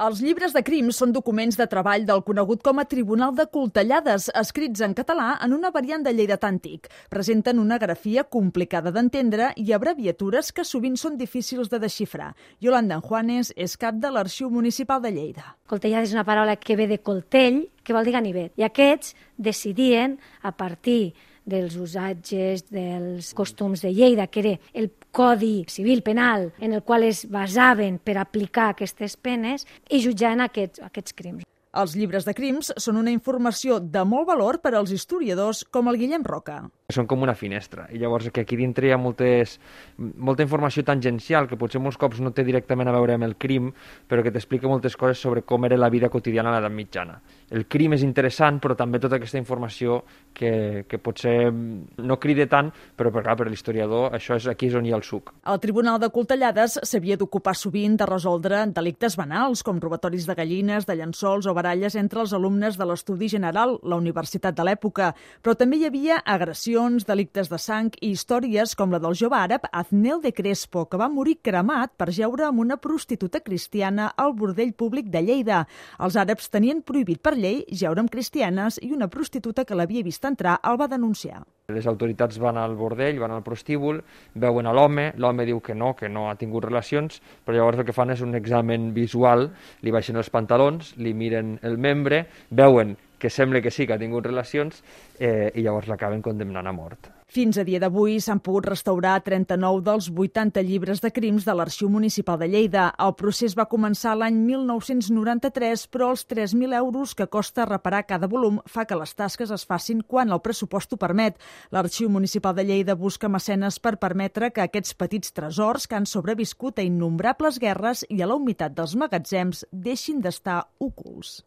Els llibres de crims són documents de treball del conegut com a Tribunal de Coltellades, escrits en català en una variant de lleidatà antic. Presenten una grafia complicada d'entendre i abreviatures que sovint són difícils de desxifrar. Yolanda Juanes és cap de l'Arxiu Municipal de Lleida. Coltellada és una paraula que ve de coltell, que vol dir ganivet. I aquests decidien, a partir dels usatges, dels costums de Lleida, que era el codi civil penal en el qual es basaven per aplicar aquestes penes i jutjaven aquests, aquests crims. Els llibres de crims són una informació de molt valor per als historiadors com el Guillem Roca són com una finestra. I llavors que aquí dintre hi ha moltes, molta informació tangencial que potser molts cops no té directament a veure amb el crim, però que t'explica moltes coses sobre com era la vida quotidiana a l'edat mitjana. El crim és interessant, però també tota aquesta informació que, que potser no crida tant, però per, clar, per l'historiador això és aquí és on hi ha el suc. El Tribunal de Coltellades s'havia d'ocupar sovint de resoldre delictes banals, com robatoris de gallines, de llençols o baralles entre els alumnes de l'Estudi General, la universitat de l'època, però també hi havia agressions agressions, delictes de sang i històries com la del jove àrab Aznel de Crespo, que va morir cremat per jeure amb una prostituta cristiana al bordell públic de Lleida. Els àrabs tenien prohibit per llei jeure amb cristianes i una prostituta que l'havia vist entrar el va denunciar. Les autoritats van al bordell, van al prostíbul, veuen a l'home, l'home diu que no, que no ha tingut relacions, però llavors el que fan és un examen visual, li baixen els pantalons, li miren el membre, veuen que sembla que sí que ha tingut relacions eh, i llavors l'acaben condemnant a mort. Fins a dia d'avui s'han pogut restaurar 39 dels 80 llibres de crims de l'Arxiu Municipal de Lleida. El procés va començar l'any 1993, però els 3.000 euros que costa reparar cada volum fa que les tasques es facin quan el pressupost ho permet. L'Arxiu Municipal de Lleida busca mecenes per permetre que aquests petits tresors que han sobreviscut a innombrables guerres i a la humitat dels magatzems deixin d'estar ocults.